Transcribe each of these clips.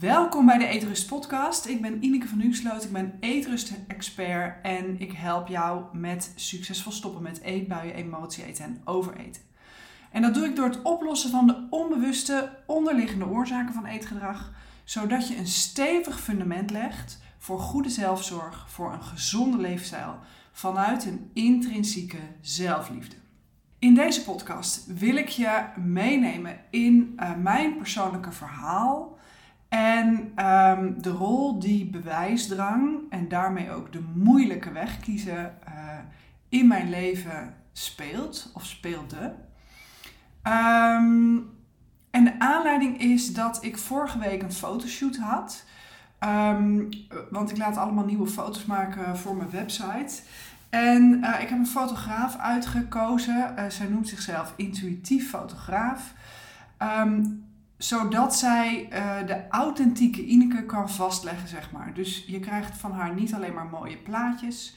Welkom bij de Eetrust Podcast. Ik ben Ineke van Huxloot, ik ben eetrust-expert en ik help jou met succesvol stoppen met eetbuien, emotie eten en overeten. En dat doe ik door het oplossen van de onbewuste onderliggende oorzaken van eetgedrag, zodat je een stevig fundament legt voor goede zelfzorg, voor een gezonde leefstijl vanuit een intrinsieke zelfliefde. In deze podcast wil ik je meenemen in uh, mijn persoonlijke verhaal en um, de rol die bewijsdrang en daarmee ook de moeilijke weg kiezen uh, in mijn leven speelt of speelde. Um, en de aanleiding is dat ik vorige week een fotoshoot had. Um, want ik laat allemaal nieuwe foto's maken voor mijn website. En uh, ik heb een fotograaf uitgekozen. Uh, zij noemt zichzelf intuïtief fotograaf. Zodat zij uh, de authentieke Ineke kan vastleggen, zeg maar. Dus je krijgt van haar niet alleen maar mooie plaatjes,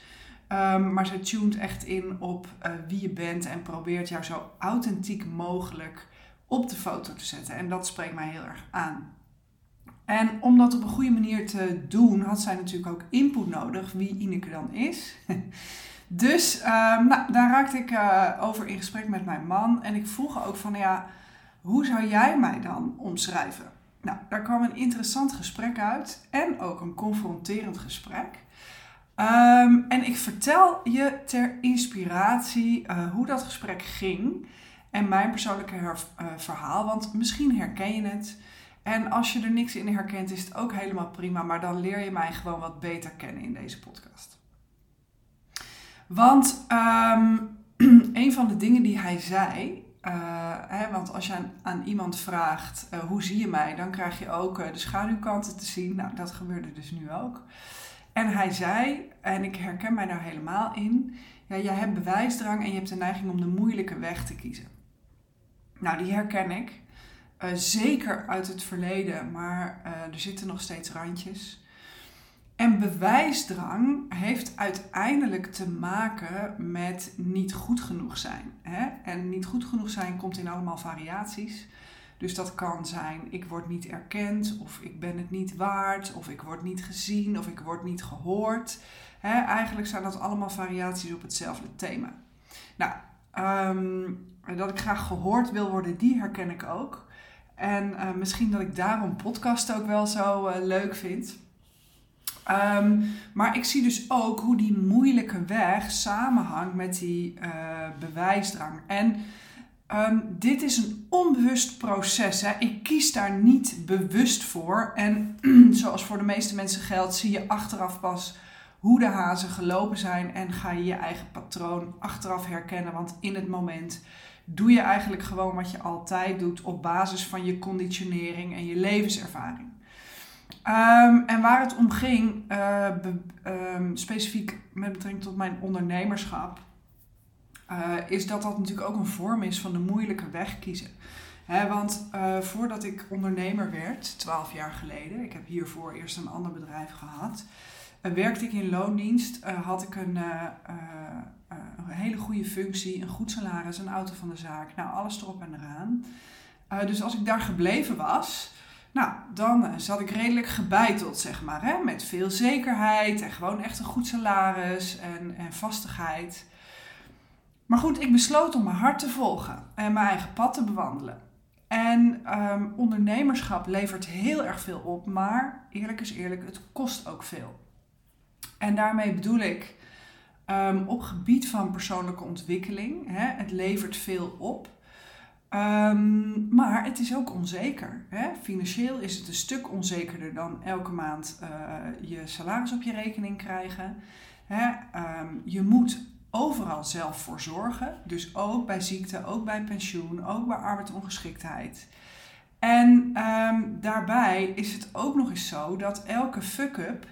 um, maar zij tunt echt in op wie je bent en probeert jou zo authentiek mogelijk op de foto te zetten. En dat spreekt mij heel erg aan. En om dat op een goede manier te doen, had zij natuurlijk ook input nodig wie Ineke dan is. dus um, nou, daar raakte ik uh, over in gesprek met mijn man. En ik vroeg ook van, ja, hoe zou jij mij dan omschrijven? Nou, daar kwam een interessant gesprek uit en ook een confronterend gesprek. Um, en ik vertel je ter inspiratie uh, hoe dat gesprek ging en mijn persoonlijke uh, verhaal, want misschien herken je het. En als je er niks in herkent, is het ook helemaal prima, maar dan leer je mij gewoon wat beter kennen in deze podcast. Want um, een van de dingen die hij zei, uh, hè, want als je aan, iemand vraagt uh, hoe zie je mij, dan krijg je ook uh, de schaduwkanten te zien. Nou, dat gebeurde dus nu ook. En hij zei, en ik herken mij daar helemaal in, ja, jij hebt bewijsdrang en je hebt de neiging om de moeilijke weg te kiezen. Nou, die herken ik. Zeker uit het verleden, maar er zitten nog steeds randjes. En bewijsdrang heeft uiteindelijk te maken met niet goed genoeg zijn. Hè? En niet goed genoeg zijn komt in allemaal variaties. Dus dat kan zijn, ik word niet erkend, of ik ben het niet waard, of ik word niet gezien, of ik word niet gehoord. Eigenlijk zijn dat allemaal variaties op hetzelfde thema. Nou, um, dat ik graag gehoord wil worden, die herken ik ook. En uh, misschien dat ik daarom podcast ook wel zo uh, leuk vind. Um, maar ik zie dus ook hoe die moeilijke weg samenhangt met die uh, bewijsdrang. En um, dit is een onbewust proces. Hè. Ik kies daar niet bewust voor. En zoals voor de meeste mensen geldt, zie je achteraf pas hoe de hazen gelopen zijn. En ga je je eigen patroon achteraf herkennen. Want in het moment doe je eigenlijk gewoon wat je altijd doet op basis van je conditionering en je levenservaring. Um, en waar het om ging, be, um, specifiek met betrekking tot mijn ondernemerschap, uh, is dat dat natuurlijk ook een vorm is van de moeilijke weg kiezen. Want uh, voordat ik ondernemer werd, 12 jaar geleden, ik heb hiervoor eerst een ander bedrijf gehad, werkte ik in loondienst, had ik een, een hele goede functie, een goed salaris, een auto van de zaak, nou alles erop en eraan. dus als ik daar gebleven was, nou, dan zat ik redelijk gebeiteld, zeg maar. Hè? Met veel zekerheid en gewoon echt een goed salaris en, en vastigheid. Maar goed, ik besloot om mijn hart te volgen en mijn eigen pad te bewandelen. En um, ondernemerschap levert heel erg veel op, maar eerlijk is eerlijk, het kost ook veel. En daarmee bedoel ik um, op gebied van persoonlijke ontwikkeling, hè, het levert veel op. Um, maar het is ook onzeker. Hè? Financieel is het een stuk onzekerder dan elke maand uh, je salaris op je rekening krijgen. Hè? Um, je moet overal zelf voor zorgen. Dus ook bij ziekte, ook bij pensioen, ook bij arbeidsongeschiktheid. En um, daarbij is het ook nog eens zo dat elke fuck-up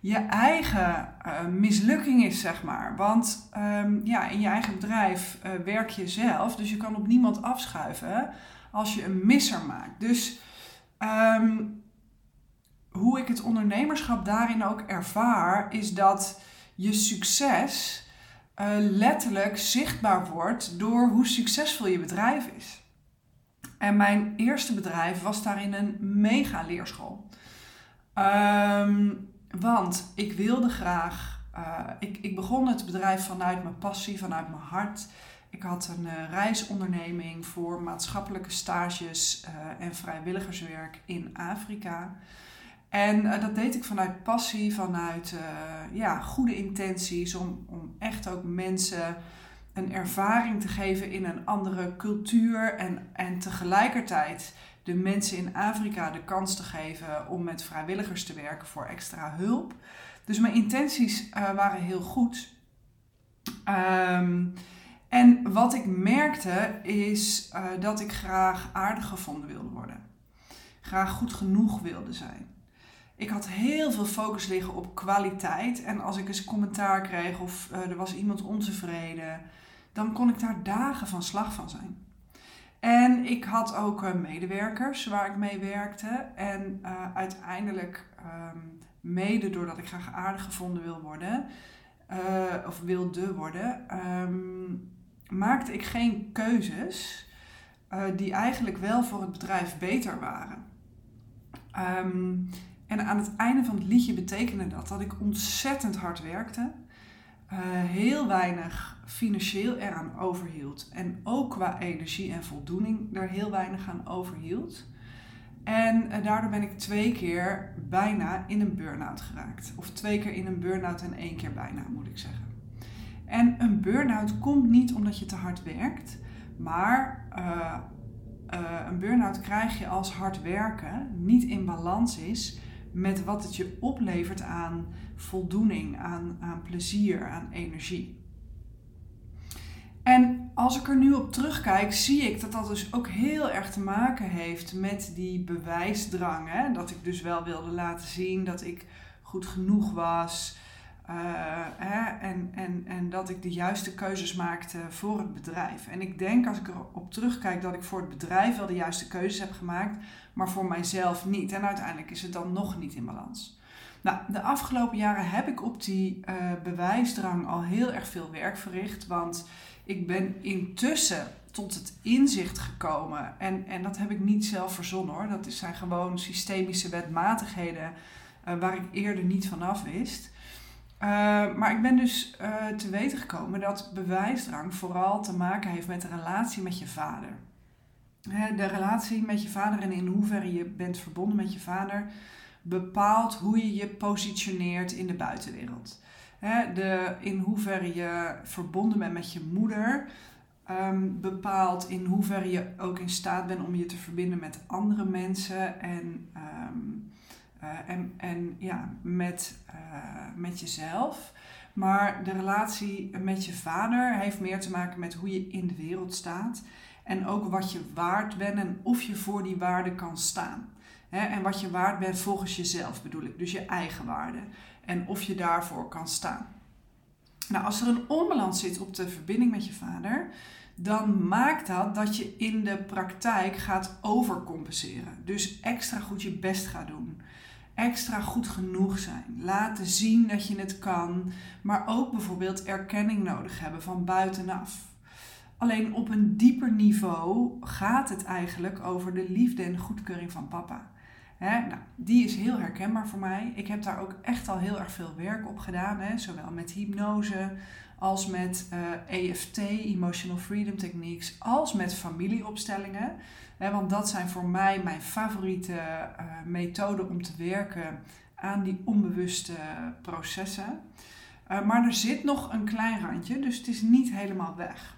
je eigen uh, mislukking is, zeg maar. Want um, ja, in je eigen bedrijf uh, werk je zelf, dus je kan op niemand afschuiven als je een misser maakt. Dus um, hoe ik het ondernemerschap daarin ook ervaar, is dat je succes uh, letterlijk zichtbaar wordt door hoe succesvol je bedrijf is. En mijn eerste bedrijf was daarin een mega leerschool. Ehm, want ik wilde graag. Uh, ik, ik begon het bedrijf vanuit mijn passie, vanuit mijn hart. Ik had een uh, reisonderneming voor maatschappelijke stages uh, en vrijwilligerswerk in Afrika. En dat deed ik vanuit passie, vanuit ja, goede intenties, om, om echt ook mensen een ervaring te geven in een andere cultuur en, en tegelijkertijd de mensen in Afrika de kans te geven om met vrijwilligers te werken voor extra hulp. Dus mijn intenties uh, waren heel goed. Um, en wat ik merkte is uh, dat ik graag aardig gevonden wilde worden. Graag goed genoeg wilde zijn. Ik had heel veel focus liggen op kwaliteit. En als ik eens commentaar kreeg of uh, er was iemand ontevreden, dan kon ik daar dagen van slag van zijn. En ik had ook uh, medewerkers waar ik mee werkte. En uh, uiteindelijk, um, mede doordat ik graag aardig gevonden wil worden, uh, of wilde worden, um, maakte ik geen keuzes die eigenlijk wel voor het bedrijf beter waren. Um, en aan het einde van het liedje betekende dat dat ik ontzettend hard werkte. Uh, heel weinig financieel eraan overhield. En ook qua energie en voldoening er heel weinig aan overhield. En uh, daardoor ben ik twee keer bijna in een burn-out geraakt. Of twee keer in een burn-out en één keer bijna, moet ik zeggen. En een burn-out komt niet omdat je te hard werkt, maar uh, een burn-out krijg je als hard werken niet in balans is met wat het je oplevert aan voldoening, aan, aan plezier, aan energie. En als ik er nu op terugkijk, zie ik dat dat dus ook heel erg te maken heeft met die bewijsdrang. Hè? Dat ik dus wel wilde laten zien dat ik goed genoeg was. Uh, hè? En, en, en dat ik de juiste keuzes maakte voor het bedrijf. En ik denk als ik erop terugkijk dat ik voor het bedrijf wel de juiste keuzes heb gemaakt, maar voor mijzelf niet. En uiteindelijk is het dan nog niet in balans. Nou, de afgelopen jaren heb ik op die uh, bewijsdrang al heel erg veel werk verricht. Want ik ben intussen tot het inzicht gekomen. En, en dat heb ik niet zelf verzonnen hoor. Dat zijn gewoon systemische wetmatigheden uh, waar ik eerder niet vanaf wist. Uh, maar ik ben dus uh, te weten gekomen dat bewijsdrang vooral te maken heeft met de relatie met je vader. De relatie met je vader en in hoeverre je bent verbonden met je vader bepaalt hoe je je positioneert in de buitenwereld. De, in hoeverre je verbonden bent met je moeder um, bepaalt in hoeverre je ook in staat bent om je te verbinden met andere mensen en, um, uh, en, en ja, met, met jezelf. Maar de relatie met je vader heeft meer te maken met hoe je in de wereld staat. En ook wat je waard bent en of je voor die waarde kan staan. en wat je waard bent volgens jezelf bedoel ik, dus je eigen waarde. En of je daarvoor kan staan. Nou, als er een onbalans zit op de verbinding met je vader, dan maakt dat dat je in de praktijk gaat overcompenseren. Dus extra goed je best gaat doen. Extra goed genoeg zijn. Laten zien dat je het kan. Maar ook bijvoorbeeld erkenning nodig hebben van buitenaf. Alleen op een dieper niveau gaat het eigenlijk over de liefde en goedkeuring van papa. Nou, die is heel herkenbaar voor mij. Ik heb daar ook echt al heel erg veel werk op gedaan. zowel met hypnose als met EFT, eh, e Emotional Freedom Techniques, als met familieopstellingen. want dat zijn voor mij mijn favoriete uh, methoden om te werken aan die onbewuste processen. Uh, maar er zit nog een klein randje, dus het is niet helemaal weg.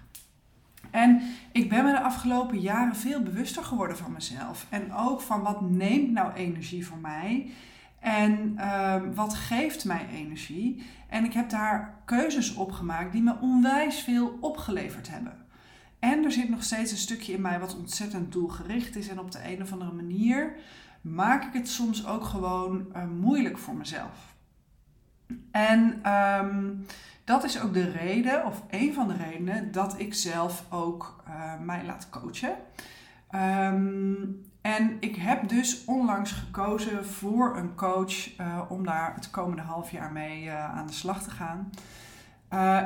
En ik ben me de afgelopen jaren veel bewuster geworden van mezelf. En ook van wat neemt nou energie voor mij. En uh, wat geeft mij energie. En ik heb daar keuzes op gemaakt die me onwijs veel opgeleverd hebben. En er zit nog steeds een stukje in mij wat ontzettend doelgericht is. En op de een of andere manier maak ik het soms ook gewoon uh, moeilijk voor mezelf. En um, dat is ook de reden, of een van de redenen, dat ik zelf ook uh, mij laat coachen. Um, en ik heb dus onlangs gekozen voor een coach uh, om daar het komende half jaar mee uh, aan de slag te gaan.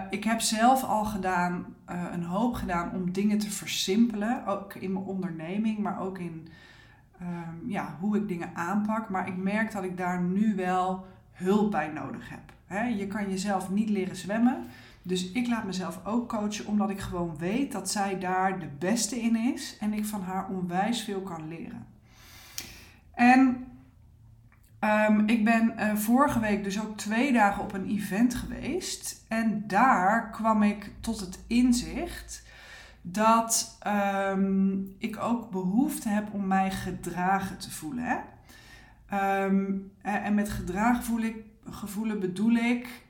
Ik heb zelf al gedaan, een hoop gedaan om dingen te versimpelen. Ook in mijn onderneming, maar ook in um, ja, hoe ik dingen aanpak. Maar ik merk dat ik daar nu wel hulp bij nodig heb. Je kan jezelf niet leren zwemmen. Dus ik laat mezelf ook coachen, omdat ik gewoon weet dat zij daar de beste in is en ik van haar onwijs veel kan leren. En um, ik ben uh, vorige week dus ook twee dagen op een event geweest. En daar kwam ik tot het inzicht dat um, ik ook behoefte heb om mij gedragen te voelen. Hè? Um, en met gedragen voel ik, gevoelen bedoel ik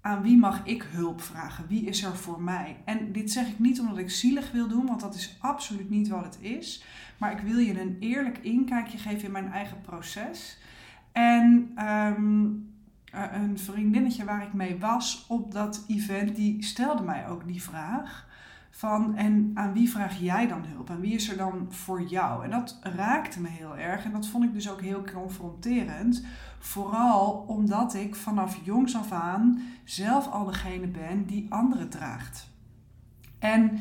aan wie mag ik hulp vragen? Wie is er voor mij? En dit zeg ik niet omdat ik zielig wil doen, want dat is absoluut niet wat het is. Maar ik wil je een eerlijk inkijkje geven in mijn eigen proces. En um, een vriendinnetje waar ik mee was op dat event, die stelde mij ook die vraag. Van, en aan wie vraag jij dan hulp? En wie is er dan voor jou? En dat raakte me heel erg. En dat vond ik dus ook heel confronterend. Vooral omdat ik vanaf jongs af aan zelf al degene ben die anderen draagt. En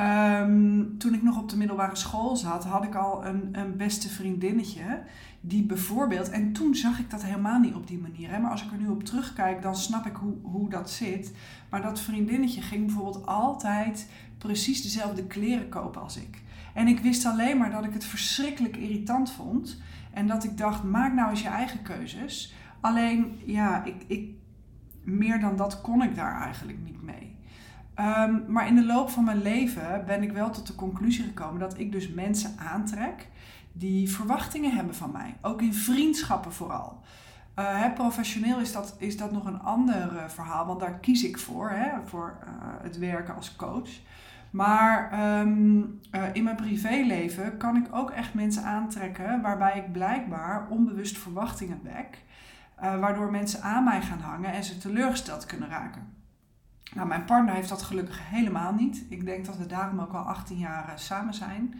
um, toen ik nog op de middelbare school zat, had ik al een, een beste vriendinnetje. Die bijvoorbeeld, en toen zag ik dat helemaal niet op die manier. Hè, maar als ik er nu op terugkijk, dan snap ik hoe, hoe dat zit. Maar dat vriendinnetje ging bijvoorbeeld altijd precies dezelfde kleren kopen als ik. En ik wist alleen maar dat ik het verschrikkelijk irritant vond. En dat ik dacht, maak nou eens je eigen keuzes. Alleen, ja, ik, ik, meer dan dat kon ik daar eigenlijk niet mee. Um, maar in de loop van mijn leven ben ik wel tot de conclusie gekomen dat ik dus mensen aantrek die verwachtingen hebben van mij. Ook in vriendschappen vooral. Uh, hè, professioneel is dat, is dat nog een ander uh, verhaal, want daar kies ik voor, hè, voor uh, het werken als coach. Maar um, in mijn privéleven kan ik ook echt mensen aantrekken waarbij ik blijkbaar onbewust verwachtingen wek, waardoor mensen aan mij gaan hangen en ze teleurgesteld kunnen raken. Nou, mijn partner heeft dat gelukkig helemaal niet. Ik denk dat we daarom ook al 18 jaar samen zijn.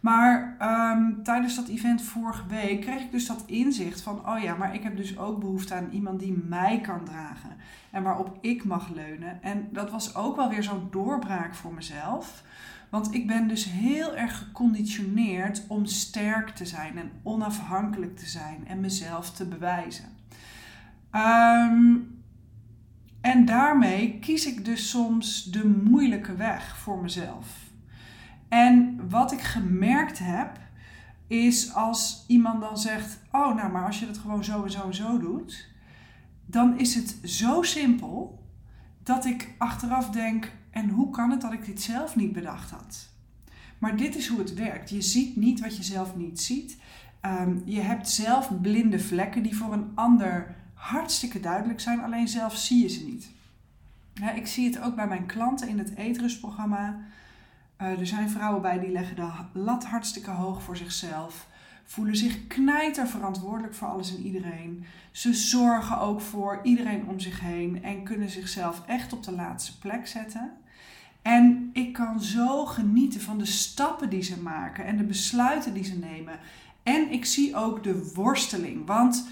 Maar um, tijdens dat event vorige week kreeg ik dus dat inzicht van, oh ja, maar ik heb dus ook behoefte aan iemand die mij kan dragen en waarop ik mag leunen. En dat was ook wel weer zo'n doorbraak voor mezelf. Want ik ben dus heel erg geconditioneerd om sterk te zijn en onafhankelijk te zijn en mezelf te bewijzen. Um, en daarmee kies ik dus soms de moeilijke weg voor mezelf. En wat ik gemerkt heb, is als iemand dan zegt: Oh, nou, maar als je dat gewoon zo en zo en zo doet, dan is het zo simpel dat ik achteraf denk: En hoe kan het dat ik dit zelf niet bedacht had? Maar dit is hoe het werkt. Je ziet niet wat je zelf niet ziet. Um, je hebt zelf blinde vlekken die voor een ander hartstikke duidelijk zijn, alleen zelf zie je ze niet. Ik zie het ook bij mijn klanten in het eetrustprogramma. Uh, er zijn vrouwen bij die leggen de lat hartstikke hoog voor zichzelf. Voelen zich knijter verantwoordelijk voor alles en iedereen. Ze zorgen ook voor iedereen om zich heen en kunnen zichzelf echt op de laatste plek zetten. En ik kan zo genieten van de stappen die ze maken en de besluiten die ze nemen. En ik zie ook de worsteling. Want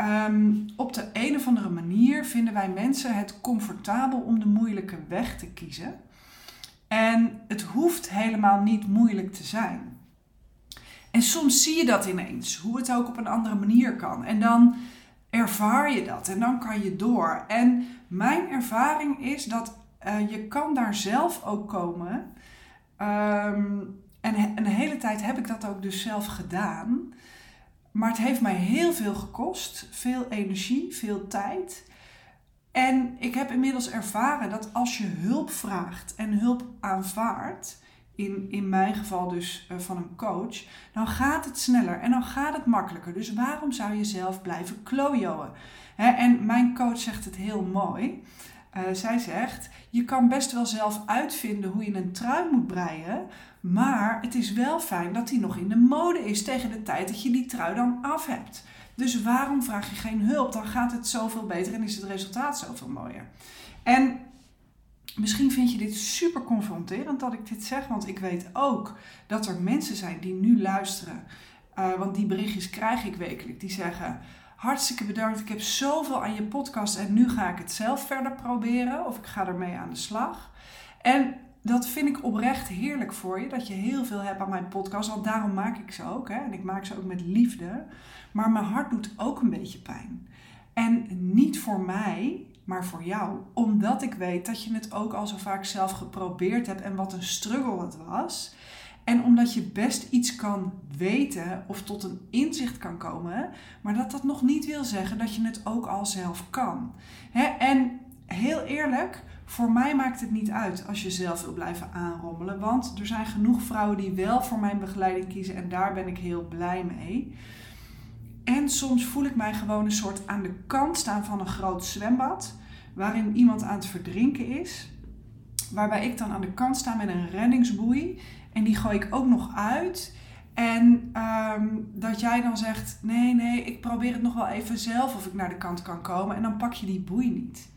um, op de een of andere manier vinden wij mensen het comfortabel om de moeilijke weg te kiezen. En het hoeft helemaal niet moeilijk te zijn. En soms zie je dat ineens, hoe het ook op een andere manier kan. En dan ervaar je dat en dan kan je door. En mijn ervaring is dat uh, je kan daar zelf ook komen. Um, en een hele tijd heb ik dat ook dus zelf gedaan. Maar het heeft mij heel veel gekost. Veel energie, veel tijd. En ik heb inmiddels ervaren dat als je hulp vraagt en hulp aanvaardt, in, in mijn geval dus uh, van een coach, dan gaat het sneller en dan gaat het makkelijker. Dus waarom zou je zelf blijven klojoen? En mijn coach zegt het heel mooi. Uh, zij zegt: Je kan best wel zelf uitvinden hoe je een trui moet breien. Maar het is wel fijn dat die nog in de mode is tegen de tijd dat je die trui dan af hebt. Dus waarom vraag je geen hulp? Dan gaat het zoveel beter en is het resultaat zoveel mooier. En misschien vind je dit super confronterend dat ik dit zeg, want ik weet ook dat er mensen zijn die nu luisteren. Uh, want die berichtjes krijg ik wekelijk. Die zeggen: Hartstikke bedankt. Ik heb zoveel aan je podcast en nu ga ik het zelf verder proberen. Of ik ga ermee aan de slag. En dat vind ik oprecht heerlijk voor je. Dat je heel veel hebt aan mijn podcast. Want daarom maak ik ze ook. Hè? En ik maak ze ook met liefde. Maar mijn hart doet ook een beetje pijn. En niet voor mij, maar voor jou. Omdat ik weet dat je het ook al zo vaak zelf geprobeerd hebt en wat een struggle het was. En omdat je best iets kan weten of tot een inzicht kan komen, maar dat dat nog niet wil zeggen dat je het ook al zelf kan. En heel eerlijk, voor mij maakt het niet uit als je zelf wil blijven aanrommelen, want er zijn genoeg vrouwen die wel voor mijn begeleiding kiezen en daar ben ik heel blij mee. En soms voel ik mij gewoon een soort aan de kant staan van een groot zwembad, waarin iemand aan het verdrinken is. Waarbij ik dan aan de kant sta met een reddingsboei. En die gooi ik ook nog uit. En ehm, dat jij dan zegt: nee, nee, ik probeer het nog wel even zelf of ik naar de kant kan komen. En dan pak je die boei niet.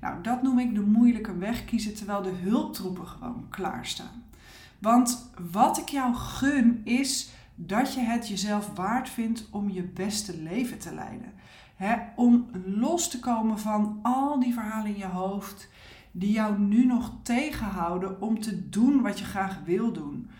Nou, dat noem ik de moeilijke weg kiezen terwijl de hulptroepen gewoon klaarstaan. Want wat ik jou gun is dat je het jezelf waard vindt om je beste leven te leiden. om los te komen van al die verhalen in je hoofd die jou nu nog tegenhouden om te doen wat je graag wil doen.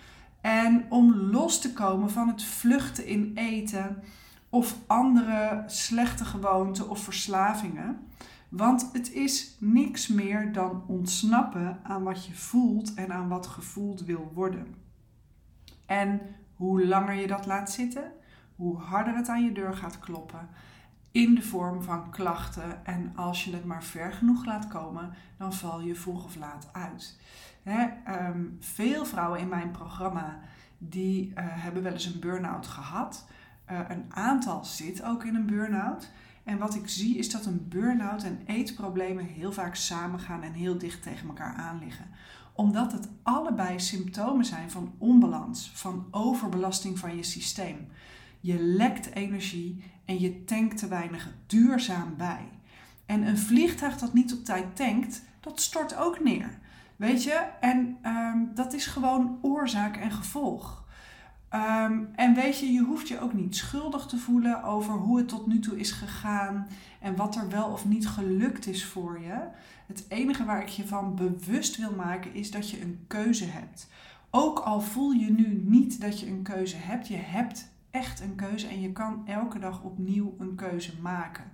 En om los te komen van het vluchten in eten of andere slechte gewoonten of verslavingen. Want het is niks meer dan ontsnappen aan wat je voelt en aan wat gevoeld wil worden. En hoe langer je dat laat zitten, hoe harder het aan je deur gaat kloppen in de vorm van klachten. En als je het maar ver genoeg laat komen, dan val je vroeg of laat uit. Hè, ehm, veel vrouwen in mijn programma die uh, hebben wel eens een burn-out gehad. Uh, een aantal zit ook in een burn-out. En wat ik zie is dat een burn-out en eetproblemen heel vaak samengaan en heel dicht tegen elkaar aan liggen omdat het allebei symptomen zijn van onbalans, van overbelasting van je systeem. Je lekt energie en je tankt te weinig duurzaam bij. En een vliegtuig dat niet op tijd tankt, dat stort ook neer. Weet je? En ehm, dat is gewoon oorzaak en gevolg. Ehm, en weet je, je hoeft je ook niet schuldig te voelen over hoe het tot nu toe is gegaan en wat er wel of niet gelukt is voor je. Het enige waar ik je van bewust wil maken is dat je een keuze hebt. Ook al voel je nu niet dat je een keuze hebt, je hebt echt een keuze en je kan elke dag opnieuw een keuze maken.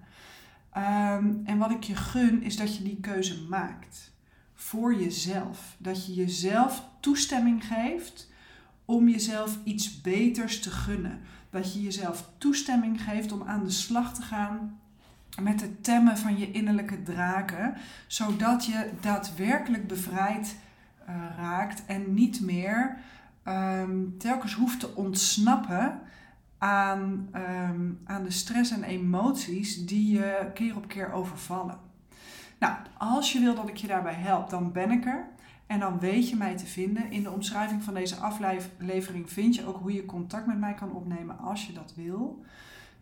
Ehm, en wat ik je gun is dat je die keuze maakt voor jezelf. Dat je jezelf toestemming geeft om jezelf iets beters te gunnen. Dat je jezelf toestemming geeft om aan de slag te gaan met het temmen van je innerlijke draken, zodat je daadwerkelijk bevrijd uh, raakt en niet meer um, telkens hoeft te ontsnappen aan, um, aan de stress en emoties die je keer op keer overvallen. Nou, als je wil dat ik je daarbij help, dan ben ik er. En dan weet je mij te vinden. In de omschrijving van deze aflevering vind je ook hoe je contact met mij kan opnemen als je dat wil.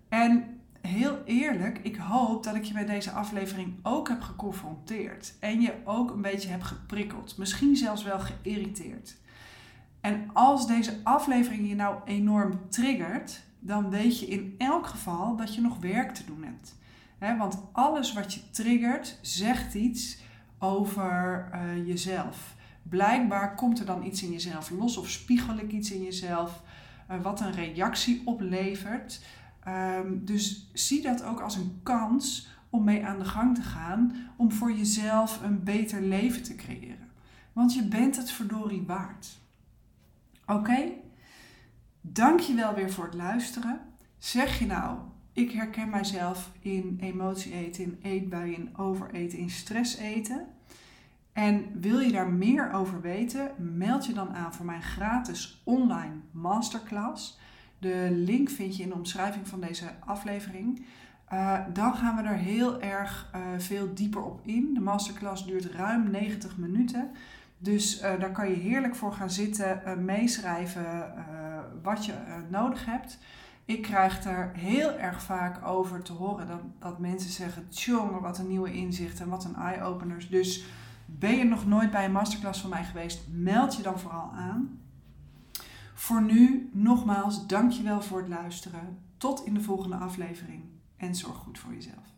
En heel eerlijk, ik hoop dat ik je bij deze aflevering ook heb geconfronteerd. En je ook een beetje heb geprikkeld. Misschien zelfs wel geïrriteerd. En als deze aflevering je nou enorm triggert, dan weet je in elk geval dat je nog werk te doen hebt. want alles wat je triggert, zegt iets over uh, jezelf. Blijkbaar komt er dan iets in jezelf los of spiegel ik iets in jezelf uh, wat een reactie oplevert. Um, dus zie dat ook als een kans om mee aan de gang te gaan om voor jezelf een beter leven te creëren. Want je bent het verdorie waard. Oké? Dank je wel weer voor het luisteren. Zeg je nou, ik herken mijzelf in emotie eten, in eetbuien, overeten, in stress eten. En wil je daar meer over weten, meld je dan aan voor mijn gratis online masterclass. De link vind je in de omschrijving van deze aflevering. Uh, dan gaan we er heel erg uh, veel dieper op in. De masterclass duurt ruim 90 minuten. Dus uh, daar kan je heerlijk voor gaan zitten, meeschrijven wat je nodig hebt. Ik krijg er heel erg vaak over te horen dat, dat mensen zeggen: Tjonge, wat een nieuwe inzicht en wat een eye-openers. Dus ben je nog nooit bij een masterclass van mij geweest? Meld je dan vooral aan. Voor nu, nogmaals, dankjewel voor het luisteren. Tot in de volgende aflevering. en zorg goed voor jezelf.